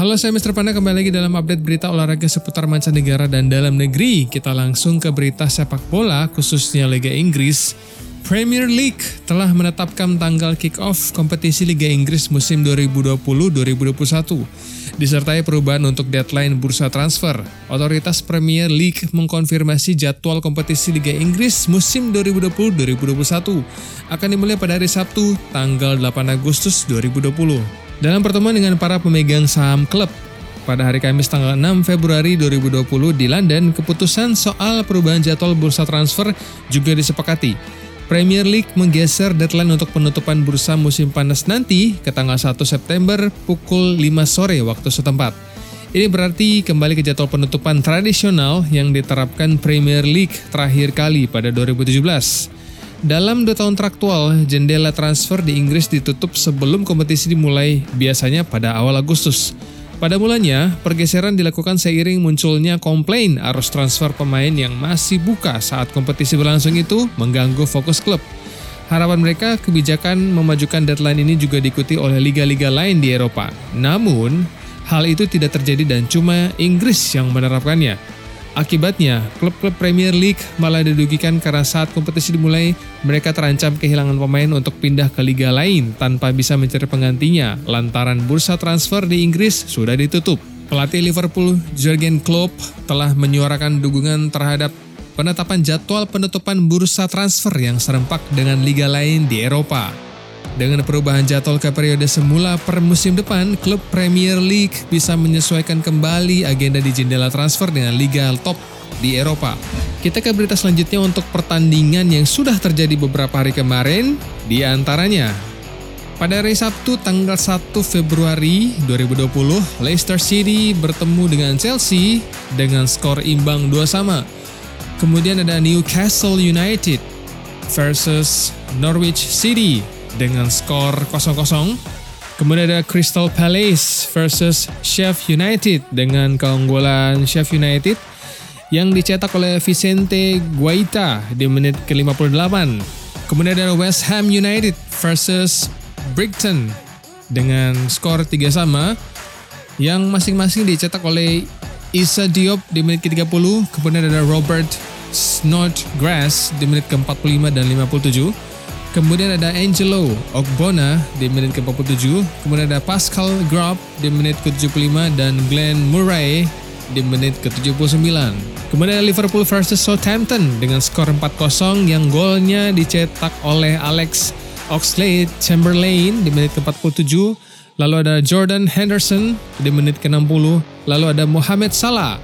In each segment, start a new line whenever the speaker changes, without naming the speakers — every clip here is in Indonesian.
Halo saya Mr. Panda kembali lagi dalam update berita olahraga seputar mancanegara dan dalam negeri. Kita langsung ke berita sepak bola khususnya Liga Inggris. Premier League telah menetapkan tanggal kick-off kompetisi Liga Inggris musim 2020-2021 disertai perubahan untuk deadline bursa transfer. Otoritas Premier League mengkonfirmasi jadwal kompetisi Liga Inggris musim 2020-2021 akan dimulai pada hari Sabtu tanggal 8 Agustus 2020. Dalam pertemuan dengan para pemegang saham klub pada hari Kamis tanggal 6 Februari 2020 di London, keputusan soal perubahan jadwal bursa transfer juga disepakati. Premier League menggeser deadline untuk penutupan bursa musim panas nanti ke tanggal 1 September pukul 5 sore waktu setempat. Ini berarti kembali ke jadwal penutupan tradisional yang diterapkan Premier League terakhir kali pada 2017. Dalam dua tahun traktual, jendela transfer di Inggris ditutup sebelum kompetisi dimulai, biasanya pada awal Agustus. Pada mulanya, pergeseran dilakukan seiring munculnya komplain arus transfer pemain yang masih buka saat kompetisi berlangsung itu mengganggu fokus klub. Harapan mereka kebijakan memajukan deadline ini juga diikuti oleh liga-liga lain di Eropa. Namun, hal itu tidak terjadi dan cuma Inggris yang menerapkannya. Akibatnya, klub-klub Premier League malah didugikan karena saat kompetisi dimulai, mereka terancam kehilangan pemain untuk pindah ke liga lain tanpa bisa mencari penggantinya lantaran bursa transfer di Inggris sudah ditutup. Pelatih Liverpool, Jurgen Klopp, telah menyuarakan dukungan terhadap penetapan jadwal penutupan bursa transfer yang serempak dengan liga lain di Eropa. Dengan perubahan jadwal ke periode semula per musim depan, klub Premier League bisa menyesuaikan kembali agenda di jendela transfer dengan liga top di Eropa. Kita ke berita selanjutnya untuk pertandingan yang sudah terjadi beberapa hari kemarin, di antaranya pada hari Sabtu tanggal 1 Februari 2020, Leicester City bertemu dengan Chelsea dengan skor imbang 2 sama. Kemudian ada Newcastle United versus Norwich City dengan skor 0-0. Kemudian ada Crystal Palace versus Sheffield United dengan keunggulan Sheffield United yang dicetak oleh Vicente Guaita di menit ke-58. Kemudian ada West Ham United versus Brighton dengan skor 3 sama yang masing-masing dicetak oleh Isa Diop di menit ke-30, kemudian ada Robert Snodgrass di menit ke-45 dan 57. Kemudian ada Angelo Ogbona di menit ke-47. Kemudian ada Pascal Grob di menit ke-75 dan Glenn Murray di menit ke-79. Kemudian ada Liverpool versus Southampton dengan skor 4-0 yang golnya dicetak oleh Alex Oxlade-Chamberlain di menit ke-47. Lalu ada Jordan Henderson di menit ke-60. Lalu ada Mohamed Salah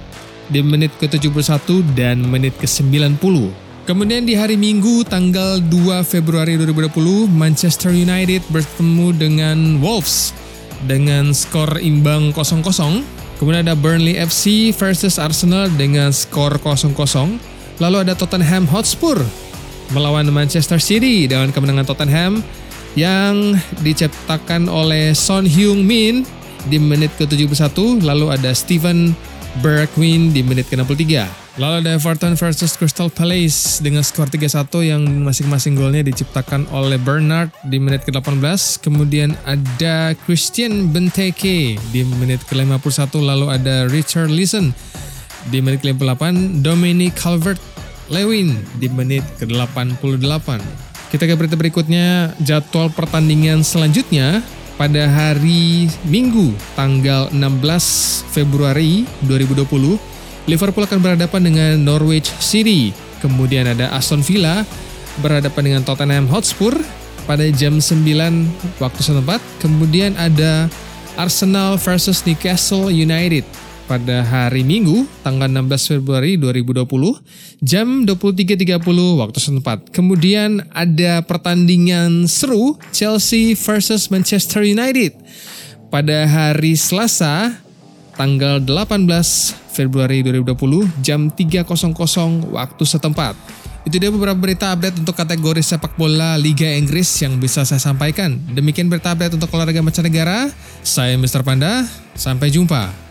di menit ke-71 dan menit ke-90. Kemudian di hari Minggu tanggal 2 Februari 2020, Manchester United bertemu dengan Wolves dengan skor imbang 0-0. Kemudian ada Burnley FC versus Arsenal dengan skor 0-0. Lalu ada Tottenham Hotspur melawan Manchester City dengan kemenangan Tottenham yang diciptakan oleh Son Heung-min di menit ke-71. Lalu ada Steven Bergwijn di menit ke-63. Lalu ada Everton versus Crystal Palace dengan skor 3-1 yang masing-masing golnya diciptakan oleh Bernard di menit ke-18. Kemudian ada Christian Benteke di menit ke-51. Lalu ada Richard Leeson di menit ke-58. Dominic Calvert-Lewin di menit ke-88. Kita ke berita berikutnya, jadwal pertandingan selanjutnya pada hari Minggu tanggal 16 Februari 2020 Liverpool akan berhadapan dengan Norwich City. Kemudian ada Aston Villa berhadapan dengan Tottenham Hotspur pada jam 9 waktu setempat. Kemudian ada Arsenal versus Newcastle United pada hari Minggu tanggal 16 Februari 2020 jam 23.30 waktu setempat. Kemudian ada pertandingan seru Chelsea versus Manchester United pada hari Selasa tanggal 18 Februari 2020 jam 3.00 waktu setempat. Itu dia beberapa berita update untuk kategori sepak bola Liga Inggris yang bisa saya sampaikan. Demikian berita update untuk olahraga mancanegara. Saya Mr. Panda, sampai jumpa.